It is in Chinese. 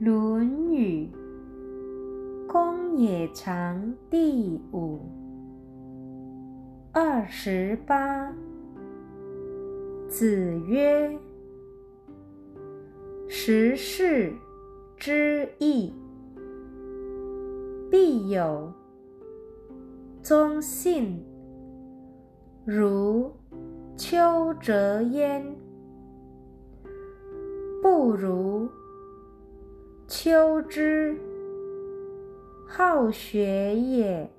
《论语·公冶长》第五、二十八。子曰：“十世之义，必有忠信，如丘折焉，不如。”秋之好学也。